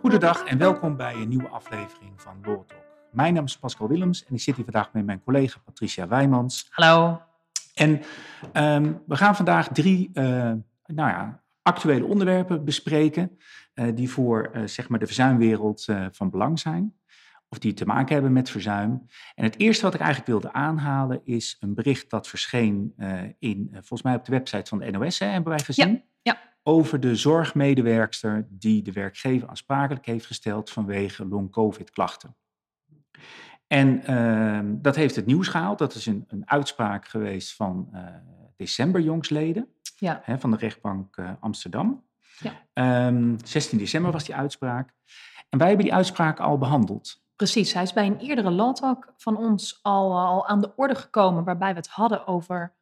Goedendag en welkom bij een nieuwe aflevering van Law Talk. Mijn naam is Pascal Willems en ik zit hier vandaag met mijn collega Patricia Wijmans. Hallo. En ehm, we gaan vandaag drie uh, nou ja, actuele onderwerpen bespreken uh, die voor uh, zeg maar de verzuimwereld van belang zijn. Of die te maken hebben met verzuim. En het eerste wat ik eigenlijk wilde aanhalen is een bericht dat verscheen in, volgens mij op de website van de NOS, hè, hebben wij gezien. Ja, ja. Over de zorgmedewerkster die de werkgever aansprakelijk heeft gesteld vanwege long-covid-klachten. En uh, dat heeft het nieuws gehaald. Dat is een, een uitspraak geweest van uh, december jongsleden ja. hè, van de rechtbank Amsterdam. Ja. Um, 16 december was die uitspraak. En wij hebben die uitspraak al behandeld. Precies, hij is bij een eerdere law talk van ons al, al aan de orde gekomen, waarbij we het hadden over,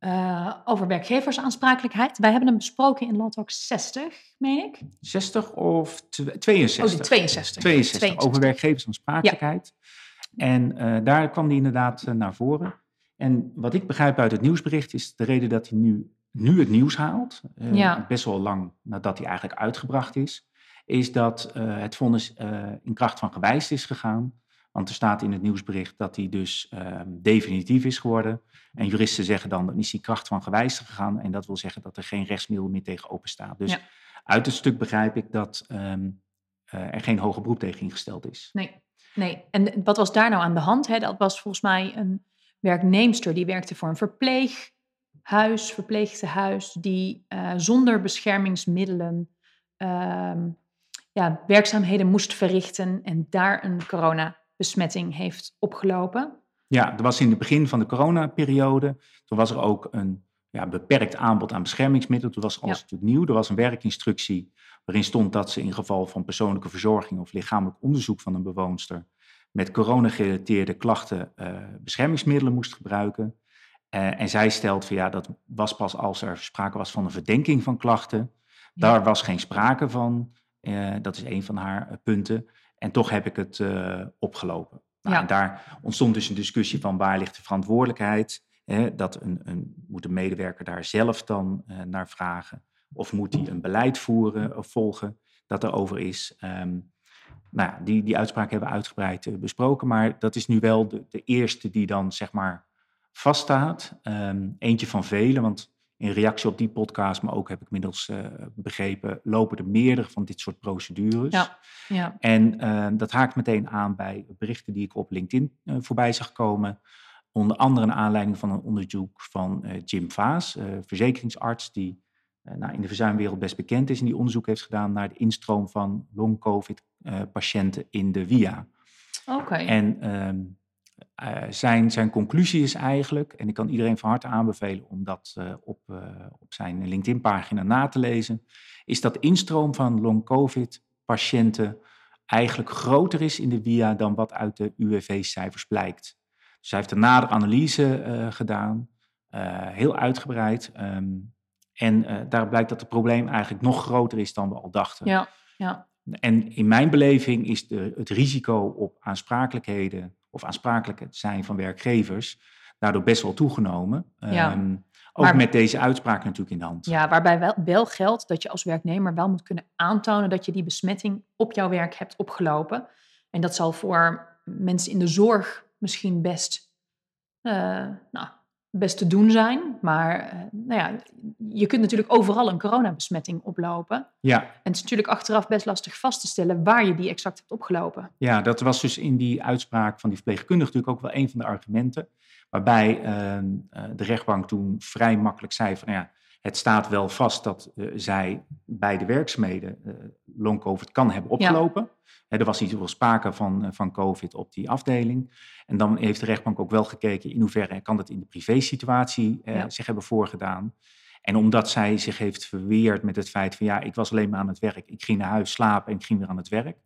uh, over werkgeversaansprakelijkheid. Wij hebben hem besproken in law talk 60, meen ik. 60 of 62? Oh, de 62. 62, 62. over werkgeversaansprakelijkheid. Ja. En uh, daar kwam die inderdaad uh, naar voren. En wat ik begrijp uit het nieuwsbericht is de reden dat hij nu, nu het nieuws haalt, ja. best wel lang nadat hij eigenlijk uitgebracht is, is dat het vonnis in kracht van gewijs is gegaan. Want er staat in het nieuwsbericht dat hij dus ehm, definitief is geworden. En juristen zeggen dan, dan is hij kracht van gewijs gegaan. En dat wil zeggen dat er geen rechtsmiddel meer tegen open staat. Dus ja. uit het stuk begrijp ik dat um, er geen hoger beroep tegen ingesteld is. Nee. Nee, en wat was daar nou aan de hand? Hè? Dat was volgens mij een werknemster die werkte voor een verpleeghuis, verpleegtehuis, die zonder beschermingsmiddelen uh, ja, werkzaamheden moest verrichten en daar een coronabesmetting heeft opgelopen. Ja, er was in het begin van de coronaperiode, toen was er ook een ja, beperkt aanbod aan beschermingsmiddelen. Toen was alles ja. natuurlijk nieuw. Er was een werkinstructie waarin stond dat ze in geval van persoonlijke verzorging of lichamelijk onderzoek van een bewoonster met corona-gerelateerde klachten uh, beschermingsmiddelen moest gebruiken. Uh, en zij stelt van ja, dat was pas als er sprake was van een verdenking van klachten. Ja. Daar was geen sprake van. Uh, dat is een van haar punten. En toch heb ik het opgelopen. Nou, Ja. En daar ontstond dus een discussie van waar ligt de verantwoordelijkheid. Hè, dat een, een, moet een medewerker daar zelf dan naar vragen? Of moet hij een beleid voeren of volgen dat er over is? Um, nou ja, die, die uitspraak hebben we uitgebreid besproken, maar dat is nu wel de, de, eerste die dan zeg maar vaststaat. Um, eentje van vele, want in reactie op die podcast, maar ook heb ik inmiddels uh, begrepen, lopen er meerdere van dit soort procedures. Ja, ja. En uh, dat haakt meteen aan bij berichten die ik op LinkedIn uh, voorbij zag komen. Onder andere naar aanleiding van een onderzoek van Jim Vaas, verzekeringsarts, die nou, in de verzuimwereld best bekend is en die onderzoek heeft gedaan naar de instroom van long-covid-patiënten in de VIA. Oké. Okay. En um, uh, zijn, zijn conclusie is eigenlijk, en ik kan iedereen van harte aanbevelen om dat uh, op, uh, op zijn LinkedIn-pagina na te lezen, is dat de instroom van long-covid-patiënten eigenlijk groter is in de VIA dan wat uit de UWV-cijfers blijkt. Dus hij heeft een nadere analyse gedaan, heel uitgebreid. Um, en daar blijkt dat het probleem eigenlijk nog groter is dan we al dachten. Ja, ja. En in mijn beleving is de, het risico op aansprakelijkheden of aansprakelijk zijn van werkgevers daardoor best wel toegenomen. Ja. Um, ook Maar- met deze uitspraak natuurlijk in de hand. Ja, waarbij wel, wel geldt dat je als werknemer wel moet kunnen aantonen dat je die besmetting op jouw werk hebt opgelopen. En dat zal voor mensen in de zorg misschien best, eh, nou, best te doen zijn. Maar eh, nou ja, je kunt natuurlijk overal een coronabesmetting oplopen. Ja, En het is natuurlijk achteraf best lastig vast te stellen waar je die exact hebt opgelopen. ja, dat was dus in die uitspraak van die verpleegkundige natuurlijk ook wel een van de argumenten. Waarbij ehm, eh, de rechtbank toen vrij makkelijk zei van nou ja, het staat wel vast dat eh, zij bij de werkzaamheden eh long-covid kan hebben opgelopen. Hè, er was niet zoveel sprake van, eh, van covid op die afdeling. En dan heeft de rechtbank ook wel gekeken in hoeverre kan het in de privésituatie Ja. zich hebben voorgedaan. En omdat zij zich heeft verweerd met het feit van ja, ik was alleen maar aan het werk. Ik ging naar huis slapen en ik ging weer aan het werk.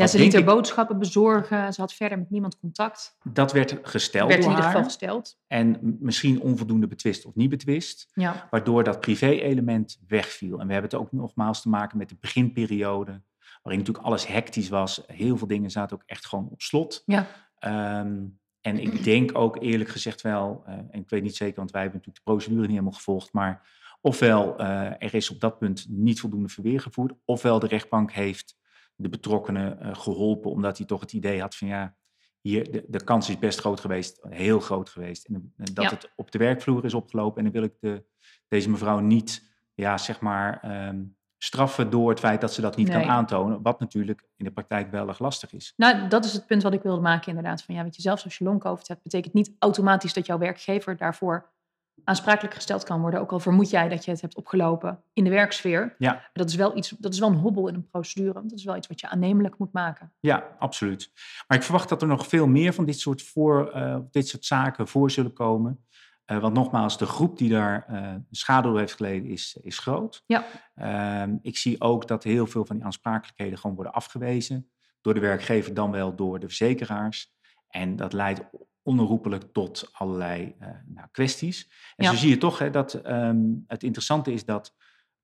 Ja, ze liet haar ik- boodschappen bezorgen. Ze had verder met niemand contact. Dat werd gesteld werd in ieder geval haar. gesteld. En misschien onvoldoende betwist of niet betwist. Ja, Waardoor dat privé-element wegviel. En we hebben het ook nogmaals te maken met de beginperiode. Waarin natuurlijk alles hectisch was. Heel veel dingen zaten ook echt gewoon op slot. ja, Ehm, en ik denk ook eerlijk gezegd wel, eh, en ik weet niet zeker, want wij hebben natuurlijk de procedure niet helemaal gevolgd, maar Ofwel er is op dat punt niet voldoende verweer gevoerd, ofwel de rechtbank heeft de betrokkenen geholpen omdat hij toch het idee had van ja, hier, de, de kans is best groot geweest, heel groot geweest. En, dat het op de werkvloer is opgelopen. En dan wil ik de, deze mevrouw niet, ja, zeg maar, ehm, straffen door het feit dat ze dat niet kan aantonen. Wat natuurlijk in de praktijk wel erg lastig is. Nou, dat is het punt wat ik wilde maken inderdaad. Van ja, weet je, zelfs als je long hebt, betekent niet automatisch dat jouw werkgever daarvoor aansprakelijk gesteld kan worden. Ook al vermoed jij dat je het hebt opgelopen in de werksfeer. Ja. Dat is wel iets, dat is wel een hobbel in een procedure. Dat is wel iets wat je aannemelijk moet maken. Ja, absoluut. Maar ik verwacht dat er nog veel meer van dit soort, voor, uh, dit soort zaken voor zullen komen. Uh, want nogmaals, de groep die daar uh, schade heeft geleden is, is groot. Ja. Ehm, ik zie ook dat heel veel van die aansprakelijkheden gewoon worden afgewezen. Door de werkgever, dan wel door de verzekeraars. En dat leidt onherroepelijk tot allerlei uh, nou, kwesties. En zo zie je toch hè, dat um, het interessante is dat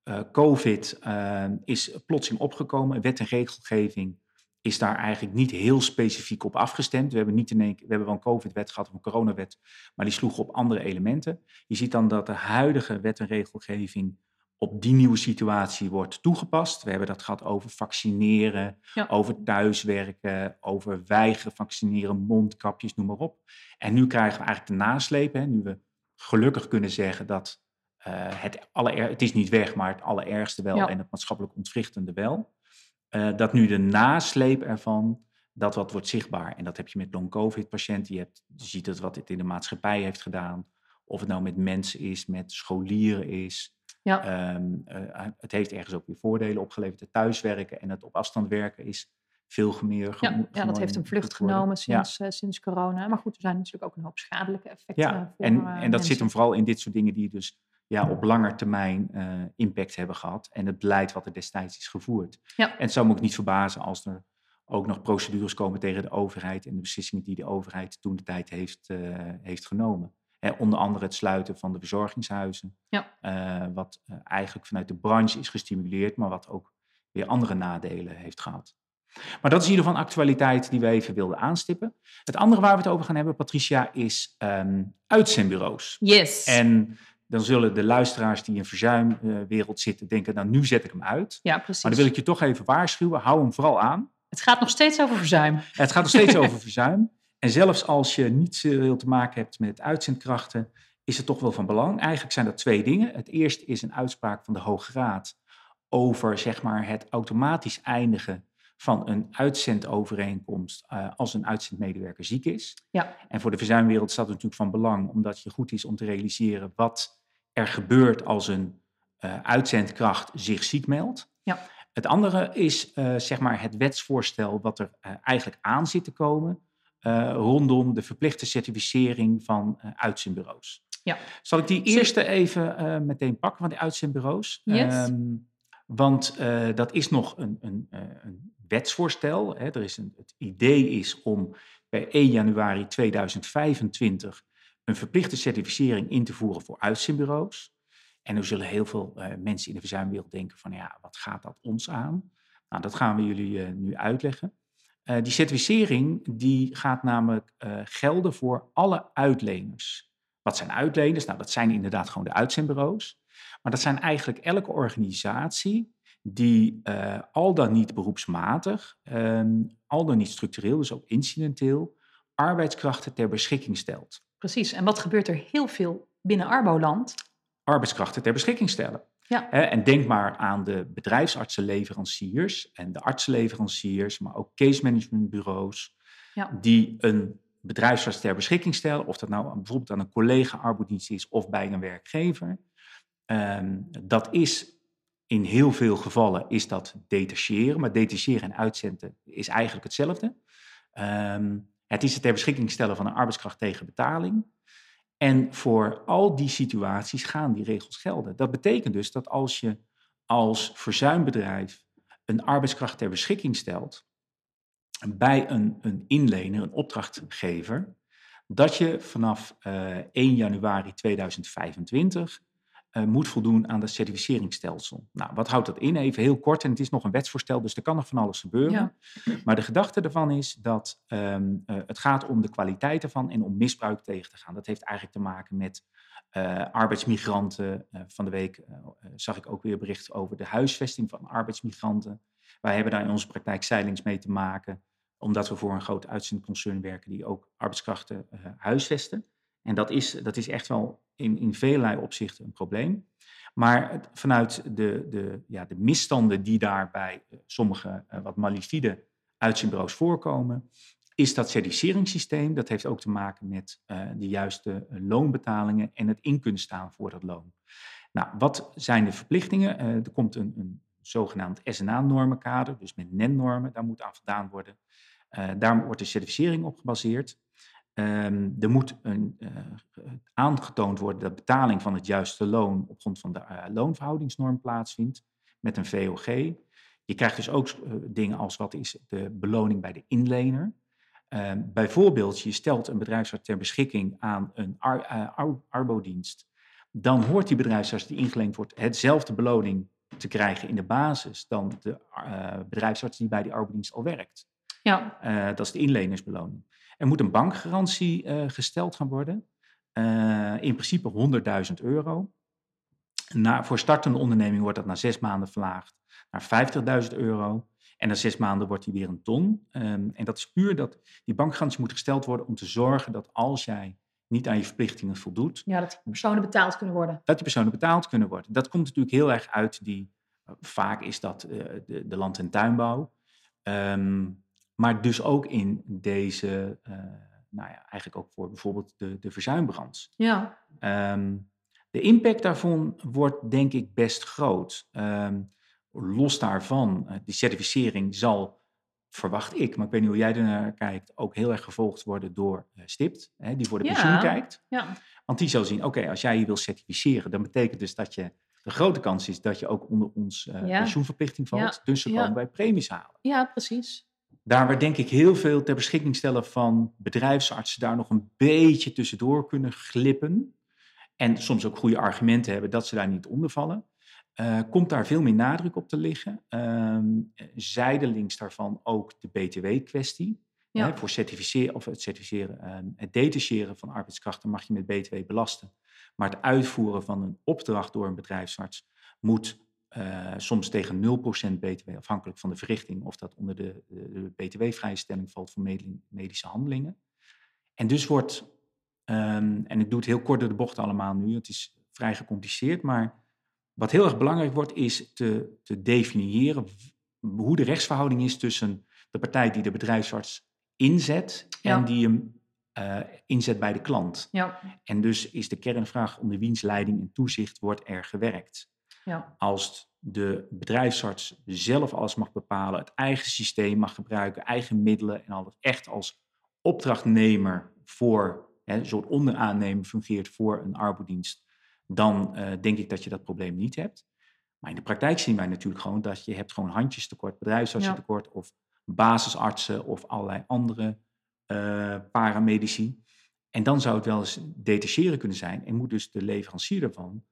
uh, COVID uh, is plotseling opgekomen. Wet en regelgeving is daar eigenlijk niet heel specifiek op afgestemd. We hebben, niet in één, we hebben wel een COVID-wet gehad of een coronawet, maar die sloeg op andere elementen. Je ziet dan dat de huidige wet en regelgeving op die nieuwe situatie wordt toegepast. We hebben dat gehad over vaccineren, over thuiswerken, over weigeren vaccineren, mondkapjes, noem maar op. En nu krijgen we eigenlijk de naslepen, nu we gelukkig kunnen zeggen dat uh, het, aller, het is niet weg, maar het allerergste wel en het maatschappelijk ontwrichtende wel. Uh, dat nu de nasleep ervan, dat wat wordt zichtbaar. En dat heb je met long-covid-patiënten. Je, hebt, je ziet het wat dit in de maatschappij heeft gedaan. Of het nou met mensen is, met scholieren is, ja. Um, uh, het heeft ergens ook weer voordelen opgeleverd. Het thuiswerken en het op afstand werken is veel meer. Ja, ja, dat heeft een vlucht genomen sinds, uh, sinds corona. Maar goed, er zijn natuurlijk ook een hoop schadelijke effecten. Ja, voor, en, en dat zit hem vooral in dit soort dingen die dus ja, op lange termijn impact hebben gehad. En het beleid wat er destijds is gevoerd. Ja. En het zou me ook niet verbazen als er ook nog procedures komen tegen de overheid en de beslissingen die de overheid toen de tijd heeft, heeft genomen onder andere het sluiten van de verzorgingshuizen. Ja. Uh, wat uh, eigenlijk vanuit de branche is gestimuleerd, maar wat ook weer andere nadelen heeft gehad. Maar dat is in ieder geval een actualiteit die we even wilden aanstippen. Het andere waar we het over gaan hebben, Patricia, is um, uitzendbureaus. Yes. En dan zullen de luisteraars die in verzuimwereld zitten denken, nou nu zet ik hem uit. Ja, precies. Maar dan wil ik je toch even waarschuwen, hou hem vooral aan. Het gaat nog steeds over verzuim. Het gaat nog steeds over verzuim. En zelfs als je niet zoveel te maken hebt met uitzendkrachten, is het toch wel van belang. Eigenlijk zijn dat twee dingen. Het eerste is een uitspraak van de Hoge Raad over zeg maar, het automatisch eindigen van een uitzendovereenkomst uh, als een uitzendmedewerker ziek is. Ja. En voor de verzuimwereld staat het natuurlijk van belang, omdat je goed is om te realiseren wat er gebeurt als een uh, uitzendkracht zich ziek meldt. Ja. Het andere is uh, zeg maar het wetsvoorstel wat er eigenlijk aan zit te komen rondom de verplichte certificering van uh, uitzendbureaus. Ja. Zal ik die eerste even uh, meteen pakken van die uitzendbureaus? Yes. Um, want dat is nog een, een, een wetsvoorstel. Hè. Er is een, het idee is om bij 1 januari 2025 een verplichte certificering in te voeren voor uitzendbureaus. En er zullen heel veel mensen in de verzuimwereld denken van ja, wat gaat dat ons aan? Nou, dat gaan we jullie nu uitleggen. Uh, die certificering die gaat namelijk uh, gelden voor alle uitleners. Wat zijn uitleners? Nou, dat zijn inderdaad gewoon de uitzendbureaus. Maar dat zijn eigenlijk elke organisatie die uh, al dan niet beroepsmatig, al dan niet structureel, dus ook incidenteel, arbeidskrachten ter beschikking stelt. Precies. En wat gebeurt er heel veel binnen Arboland? Arbeidskrachten ter beschikking stellen. Ja. En denk maar aan de bedrijfsartsenleveranciers en de artsenleveranciers, maar ook case managementbureaus, ja. die een bedrijfsarts ter beschikking stellen, of dat nou bijvoorbeeld aan een collega arbeidsdienst is of bij een werkgever. Um, dat is in heel veel gevallen is dat detacheren, maar detacheren en uitzenden is eigenlijk hetzelfde. Um, het is het ter beschikking stellen van een arbeidskracht tegen betaling. En voor al die situaties gaan die regels gelden. Dat betekent dus dat als je als verzuimbedrijf een arbeidskracht ter beschikking stelt bij een, een inlener, een opdrachtgever, dat je vanaf uh, 1 januari 2025 uh, moet voldoen aan dat certificeringsstelsel. Nou, wat houdt dat in? Even heel kort, en het is nog een wetsvoorstel, dus er kan nog van alles gebeuren. Ja. Maar de gedachte ervan is dat um, uh, het gaat om de kwaliteit ervan en om misbruik tegen te gaan. Dat heeft eigenlijk te maken met arbeidsmigranten. van de week zag ik ook weer bericht over de huisvesting van arbeidsmigranten. Wij hebben daar in onze praktijk zeilings mee te maken, omdat we voor een groot uitzendconcern werken die ook arbeidskrachten huisvesten. En dat is, dat is echt wel in, in velelei opzichten een probleem. Maar vanuit de, de, ja, de misstanden die daar bij eh, sommige uh, wat malifide uitzendbureaus voorkomen, is dat certificeringssysteem. Dat heeft ook te maken met uh, de juiste loonbetalingen en het in kunnen staan voor dat loon. Nou, wat zijn de verplichtingen? er komt een, een zogenaamd SNA-normenkader, dus met NEN-normen, daar moet aan voldaan worden. daar wordt de certificering op gebaseerd. Um, er moet een, uh, aangetoond worden dat betaling van het juiste loon op grond van de uh, loonverhoudingsnorm plaatsvindt met een VOG. Je krijgt dus ook uh, dingen als wat is de beloning bij de inlener. Ehm, bijvoorbeeld, je stelt een bedrijfsarts ter beschikking aan een ar ar arbodienst. Dan hoort die bedrijfsarts die ingeleend wordt hetzelfde beloning te krijgen in de basis dan de bedrijfsarts die bij die arbodienst al werkt. Ja. dat is de inlenersbeloning. Er moet een bankgarantie uh, gesteld gaan worden. Uh, in principe 100.000 euro. Na, voor startende onderneming wordt dat na zes maanden verlaagd naar 50.000 euro. En na zes maanden wordt die weer een ton. Um, en dat is puur dat die bankgarantie moet gesteld worden om te zorgen dat als jij niet aan je verplichtingen voldoet. Ja, dat die personen betaald kunnen worden. Dat die personen betaald kunnen worden. Dat komt natuurlijk heel erg uit die. Vaak is dat uh, de, de, land- en tuinbouw. Um, maar dus ook in deze, uh, nou ja, eigenlijk ook voor bijvoorbeeld de, de verzuimbrand. Ja. Um, de impact daarvan wordt denk ik best groot. Um, los daarvan, uh, die certificering zal, verwacht ik, maar ik weet niet hoe jij ernaar kijkt, ook heel erg gevolgd worden door uh, STIPT, hè, die voor de ja. pensioen kijkt. Ja. Want die zal zien, oké, als jij je wil certificeren, dan betekent dus dat je de grote kans is dat je ook onder ons uh, ja. pensioenverplichting valt. Ja. Dus ze komen bij premies halen. Ja, precies daar waar denk ik heel veel ter beschikking stellen van bedrijfsartsen daar nog een beetje tussendoor kunnen glippen. En soms ook goede argumenten hebben dat ze daar niet onder vallen. Uh, komt daar veel meer nadruk op te liggen. Uh, zijdelings daarvan ook de BTW-kwestie. Ja. voor certificeren, of het certificeren, uh, het detacheren van arbeidskrachten mag je met BTW belasten. Maar het uitvoeren van een opdracht door een bedrijfsarts moet uh, soms tegen 0% BTW, afhankelijk van de verrichting, of dat onder de, BTW-vrijstelling valt voor medische handelingen. En dus wordt, um, en ik doe het heel kort door de bocht allemaal nu, het is vrij gecompliceerd, maar wat heel erg belangrijk wordt, is te, te definiëren hoe de rechtsverhouding is tussen de partij die de bedrijfsarts inzet ja. en die hem uh, inzet bij de klant. Ja. En dus is de kernvraag onder wiens leiding en toezicht wordt er gewerkt. Ja. Als de bedrijfsarts zelf alles mag bepalen, het eigen systeem mag gebruiken, eigen middelen en alles echt als opdrachtnemer voor, hè, een soort onderaannemer fungeert voor een arbodienst, dan uh, denk ik dat je dat probleem niet hebt. Maar in de praktijk zien wij natuurlijk gewoon dat je hebt gewoon handjes tekort, bedrijfsartsen ja. tekort of basisartsen of allerlei andere uh, paramedici. En dan zou het wel eens detacheren kunnen zijn en moet dus de leverancier daarvan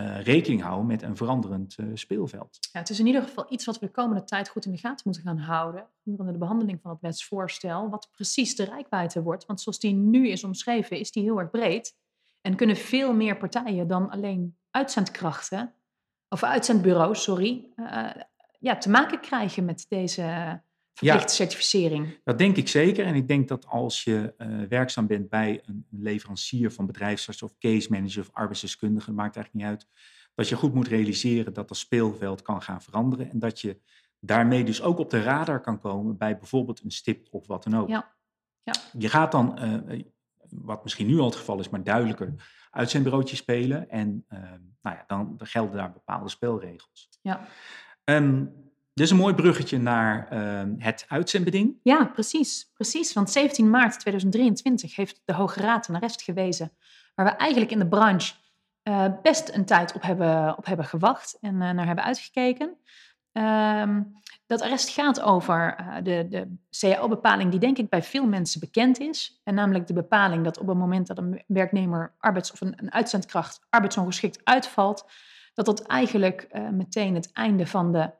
uh, rekening houden met een veranderend uh, speelveld. Ja, het is in ieder geval iets wat we de komende tijd goed in de gaten moeten gaan houden. Gedurende de behandeling van het wetsvoorstel. Wat precies de rijkwijde wordt. Want zoals die nu is omschreven, is die heel erg breed. En kunnen veel meer partijen dan alleen uitzendkrachten, of uitzendbureaus, sorry, uh, ja, te maken krijgen met deze verplichte ja, certificering. Dat denk ik zeker. En ik denk dat als je uh, werkzaam bent bij een leverancier van bedrijfsarts of case manager of arbeidsdeskundige, maakt eigenlijk niet uit, dat je goed moet realiseren dat dat speelveld kan gaan veranderen en dat je daarmee dus ook op de radar kan komen bij bijvoorbeeld een stip of wat dan ook. Ja. Ja. Je gaat dan, uh, wat misschien nu al het geval is, maar duidelijker, uitzendbureautje spelen en uh, nou ja, dan, dan gelden daar bepaalde spelregels. Ja. Um, dus een mooi bruggetje naar uh, het uitzendbeding. Ja, precies, precies. Want 17 maart 2023 heeft de Hoge Raad een arrest gewezen. Waar we eigenlijk in de branche uh, best een tijd op hebben, op hebben gewacht en uh, naar hebben uitgekeken. Um, dat arrest gaat over de, de CAO-bepaling die denk ik bij veel mensen bekend is. En namelijk de bepaling dat op het moment dat een werknemer arbeids- of een, een uitzendkracht arbeidsongeschikt uitvalt, dat dat eigenlijk meteen het einde van de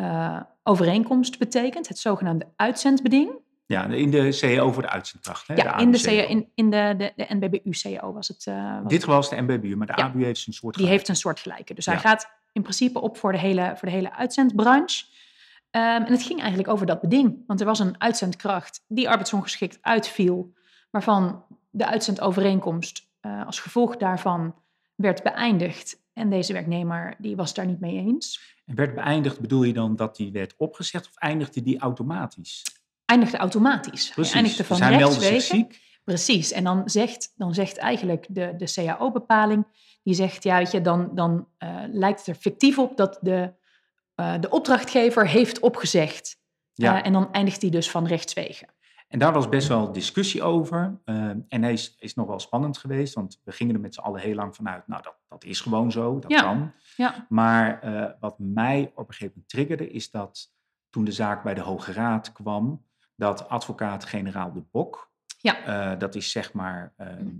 uh, overeenkomst betekent, het zogenaamde uitzendbeding. Ja, in de CEO voor de uitzendkracht. Hè? Ja, in de, CEO, in, in de, de, de NBBU-CEO was het. Uh, Dit was de NBBU, maar de ABU heeft een soort Die heeft een soort gelijke. Dus hij gaat in principe op voor de hele, voor de hele uitzendbranche. Um, en het ging eigenlijk over dat beding. Want er was een uitzendkracht die arbeidsongeschikt uitviel, waarvan de uitzendovereenkomst uh, als gevolg daarvan werd beëindigd. En deze werknemer die was daar niet mee eens. En werd beëindigd, bedoel je dan dat die werd opgezet of eindigde die automatisch? Eindigde automatisch. Precies. Hij eindigde van dus hij meldde zich ziek. Precies. En dan zegt, dan zegt eigenlijk de, de CAO-bepaling, die zegt, ja, weet je, dan, dan uh, lijkt het er fictief op dat de, uh, de opdrachtgever heeft opgezegd. Ja. Uh, en dan eindigt hij dus van rechtswegen. En daar was best wel discussie over. Uh, en hij is, is nog wel spannend geweest, want we gingen er met z'n allen heel lang vanuit, nou, dat, dat is gewoon zo, dat ja. kan. Ja. Maar uh, wat mij op een gegeven moment triggerde, is dat toen de zaak bij de Hoge Raad kwam, dat advocaat-generaal De Bok, ja. uh, dat is zeg maar,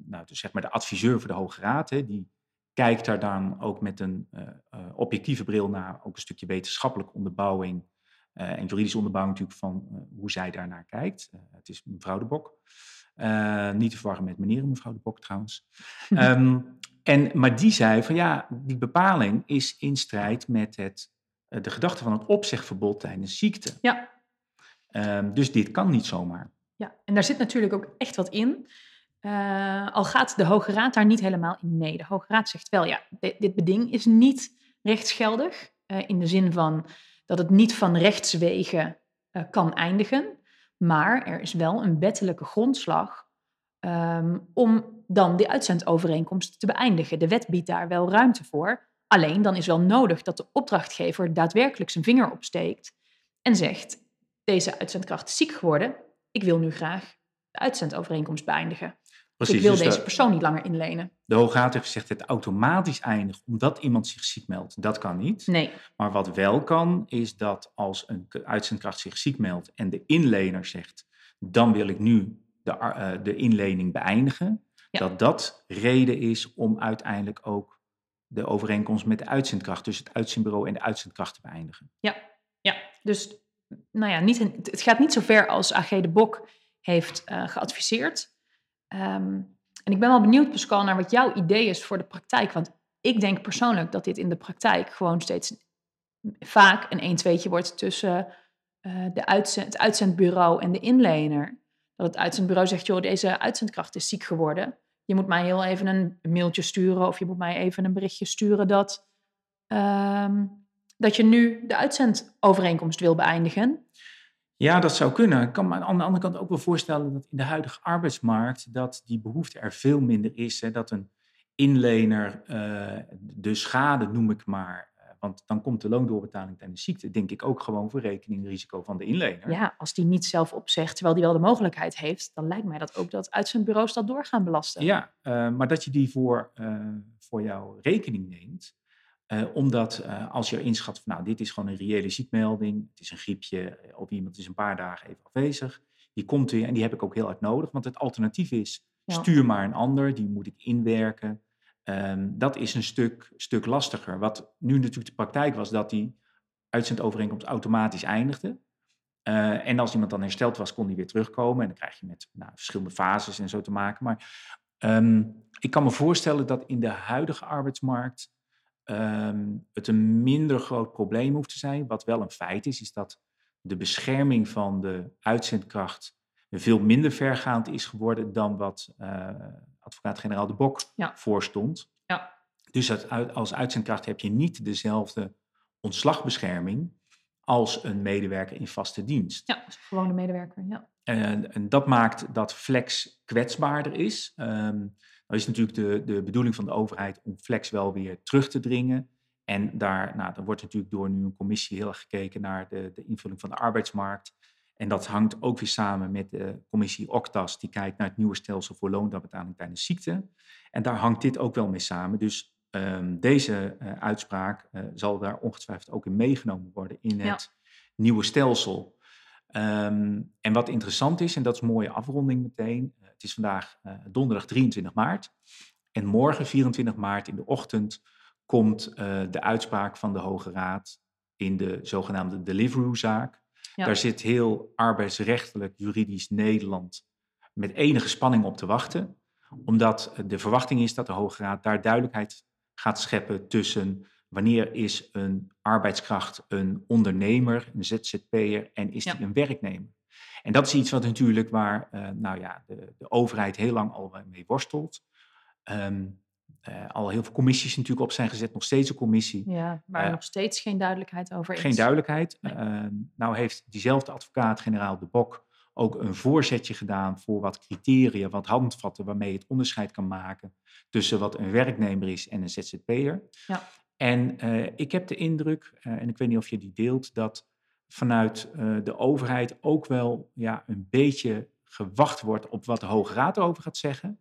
nou, dus zeg maar de adviseur voor de Hoge Raad, hè, die kijkt daar dan ook met een objectieve bril naar, ook een stukje wetenschappelijke onderbouwing en juridisch onderbouwing natuurlijk van uh, hoe zij daarnaar kijkt. Uh, het is mevrouw de Bok. niet te verwarren met meneer mevrouw de Bok trouwens. um, en, maar die zei van ja, die bepaling is in strijd met het, de gedachte van het opzegverbod tijdens ziekte. Ja. Um, dus dit kan niet zomaar. Ja, en daar zit natuurlijk ook echt wat in. al gaat de Hoge Raad daar niet helemaal in mee. De Hoge Raad zegt wel, ja, dit, dit beding is niet rechtsgeldig. in de zin van dat het niet van rechtswegen uh, kan eindigen. Maar er is wel een wettelijke grondslag um, om dan die uitzendovereenkomst te beëindigen. De wet biedt daar wel ruimte voor. Alleen dan is wel nodig dat de opdrachtgever daadwerkelijk zijn vinger opsteekt en zegt: Deze uitzendkracht is ziek geworden. Ik wil nu graag de uitzendovereenkomst beëindigen. Precies, ik wil dus deze de, persoon niet langer inlenen. De Hoge Raad heeft gezegd dat het automatisch eindigt omdat iemand zich ziek meldt. Dat kan niet. Nee. Maar wat wel kan, is dat als een uitzendkracht zich ziek meldt en de inlener zegt, dan wil ik nu de, uh, de inlening beëindigen, ja. dat dat reden is om uiteindelijk ook de overeenkomst met de uitzendkracht, dus het uitzendbureau en de uitzendkracht te beëindigen. Ja, ja. dus nou ja, niet het gaat niet zo ver als AG de Bok heeft uh, geadviseerd. Um, en ik ben wel benieuwd, Pascal, naar wat jouw idee is voor de praktijk. Want ik denk persoonlijk dat dit in de praktijk gewoon steeds vaak een 1-2'tje wordt tussen uh, de uitzend, het uitzendbureau en de inlener. Dat het uitzendbureau zegt, joh, deze uitzendkracht is ziek geworden. Je moet mij heel even een mailtje sturen of je moet mij even een berichtje sturen dat, um, dat je nu de uitzendovereenkomst wil beëindigen. Ja, dat zou kunnen. Ik kan me aan de andere kant ook wel voorstellen dat in de huidige arbeidsmarkt dat die behoefte er veel minder is. Hè, dat een inlener uh, de schade, noem ik maar, uh, want dan komt de loondoorbetaling tijdens ziekte, denk ik ook gewoon voor rekening risico van de inlener. Ja, als die niet zelf opzegt, terwijl die wel de mogelijkheid heeft, dan lijkt mij dat ook dat uitzendbureaus dat door gaan belasten. Ja, uh, maar dat je die voor, voor jouw rekening neemt. Uh, omdat uh, als je inschat van nou, dit is gewoon een reële ziekmelding, het is een griepje of iemand is een paar dagen even afwezig, die komt weer en die heb ik ook heel hard nodig. Want het alternatief is, ja. stuur maar een ander, die moet ik inwerken. Um, dat is een stuk, stuk lastiger. Wat nu natuurlijk de praktijk was, dat die uitzendovereenkomst automatisch eindigde. Uh, en als iemand dan hersteld was, kon die weer terugkomen. En dan krijg je met nou, verschillende fases en zo te maken. Maar um, ik kan me voorstellen dat in de huidige arbeidsmarkt um, het een minder groot probleem hoeft te zijn. Wat wel een feit is, is dat de bescherming van de uitzendkracht veel minder vergaand is geworden dan wat uh, advocaat-generaal De Bok ja. voorstond. Ja. Dus als uitzendkracht heb je niet dezelfde ontslagbescherming als een medewerker in vaste dienst. Ja, als gewone medewerker, ja. En, en, dat maakt dat flex kwetsbaarder is. Um, nou is natuurlijk de, de bedoeling van de overheid om flex wel weer terug te dringen. En daar, nou, dan wordt natuurlijk door nu een commissie heel erg gekeken naar de, de invulling van de arbeidsmarkt. En dat hangt ook weer samen met de commissie OCTAS, die kijkt naar het nieuwe stelsel voor loondoorbetaling tijdens ziekte. En daar hangt dit ook wel mee samen. Dus um, deze uh, uitspraak uh, zal daar ongetwijfeld ook in meegenomen worden in het ja. nieuwe stelsel. Um, en wat interessant is, en dat is een mooie afronding meteen, uh, het is vandaag uh, donderdag 23 maart. En morgen 24 maart in de ochtend komt uh, de uitspraak van de Hoge Raad in de zogenaamde Deliveroo-zaak. Daar zit heel arbeidsrechtelijk, juridisch Nederland met enige spanning op te wachten. Omdat de verwachting is dat de Hoge Raad daar duidelijkheid gaat scheppen tussen wanneer is een arbeidskracht een ondernemer, een ZZP'er en is die een werknemer. En dat is iets wat natuurlijk waar uh, nou ja, de, de, overheid heel lang al mee worstelt. Um, uh, al heel veel commissies natuurlijk op zijn gezet, nog steeds een commissie. Ja, waar uh, nog steeds geen duidelijkheid over is. Geen duidelijkheid. Nee. Uh, nou heeft diezelfde advocaat-generaal De Bok ook een voorzetje gedaan voor wat criteria, wat handvatten waarmee je het onderscheid kan maken tussen wat een werknemer is en een ZZP'er. Ja. En ik heb de indruk, en ik weet niet of je die deelt, dat vanuit de overheid ook wel ja, een beetje gewacht wordt op wat de Hoge Raad erover gaat zeggen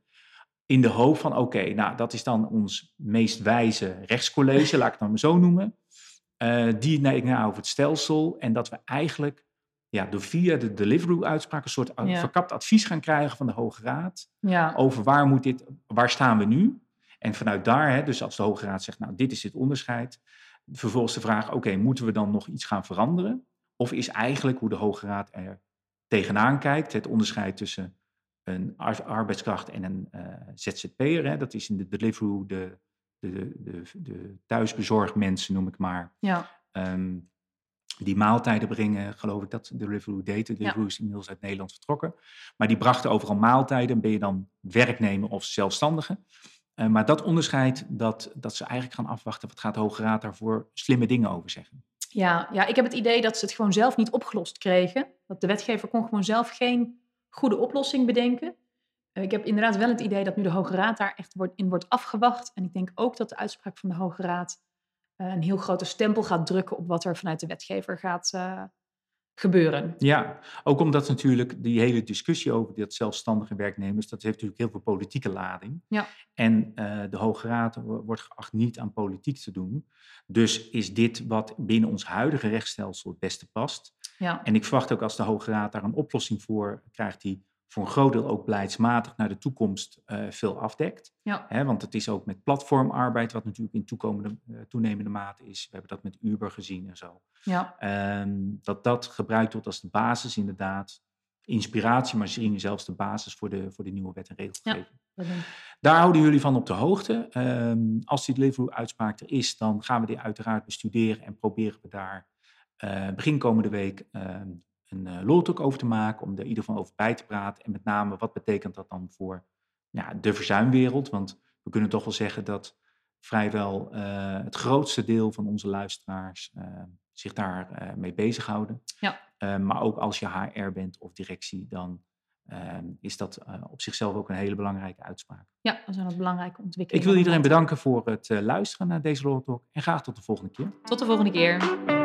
in de hoop van, oké, nou, dat is dan ons meest wijze rechtscollege, laat ik het dan maar zo noemen. Uh, die denkt nou over het stelsel en dat we eigenlijk ja, door via de Deliveroo-uitspraak een soort ja. verkapt advies gaan krijgen van de Hoge Raad ja. over waar, moet dit, waar staan we nu. En vanuit daar, hè, dus als de Hoge Raad zegt, nou, dit is dit onderscheid, vervolgens de vraag, oké, moeten we dan nog iets gaan veranderen? Of is eigenlijk hoe de Hoge Raad er tegenaan kijkt, het onderscheid tussen een arbeidskracht en een uh, ZZP'er. Hè. Dat is in de Deliveroo de, de, de, de thuisbezorgmensen, noem ik maar. Ja. Um, die maaltijden brengen, geloof ik dat de Deliveroo deed. De Deliveroo is inmiddels uit Nederland vertrokken. Maar die brachten overal maaltijden. Ben je dan werknemer of zelfstandige? Uh, maar dat onderscheid, dat, dat ze eigenlijk gaan afwachten... wat gaat de Hoge Raad daarvoor slimme dingen over zeggen. Ja, ja, ik heb het idee dat ze het gewoon zelf niet opgelost kregen. Dat de wetgever kon gewoon zelf geen goede oplossing bedenken. Uh, ik heb inderdaad wel het idee dat nu de Hoge Raad daar echt in wordt afgewacht. En ik denk ook dat de uitspraak van de Hoge Raad uh, een heel grote stempel gaat drukken op wat er vanuit de wetgever gaat uh, gebeuren. Ja, ook omdat natuurlijk die hele discussie over dat zelfstandige werknemers, dat heeft natuurlijk heel veel politieke lading. Ja. En de Hoge Raad wordt geacht niet aan politiek te doen. Dus is dit wat binnen ons huidige rechtsstelsel het beste past. Ja. En ik verwacht ook als de Hoge Raad daar een oplossing voor krijgt, die voor een groot deel ook beleidsmatig naar de toekomst uh, veel afdekt. Ja. He, want het is ook met platformarbeid, wat natuurlijk in toekomende, uh, toenemende mate is. We hebben dat met Uber gezien en zo. Ja. Um, dat dat gebruikt wordt als de basis inderdaad. Inspiratie, maar misschien zelfs de basis voor de, voor de nieuwe wet en regelgeving. Ja, Daar houden jullie van op de hoogte. Um, als die Deliveroo-uitspraak er is, dan gaan we die uiteraard bestuderen en proberen we daar uh, begin komende week uh, een uh, loltalk over te maken, om er in ieder geval over bij te praten. En met name, wat betekent dat dan voor ja, de verzuimwereld? Want we kunnen toch wel zeggen dat vrijwel het grootste deel van onze luisteraars zich daar mee bezighouden. Ja. maar ook als je HR bent of directie, dan Ehm, is dat op zichzelf ook een hele belangrijke uitspraak. Ja, dat zijn ook belangrijke ontwikkelingen. Ik wil iedereen bedanken voor het luisteren naar deze Talk en graag tot de volgende keer. Tot de volgende keer.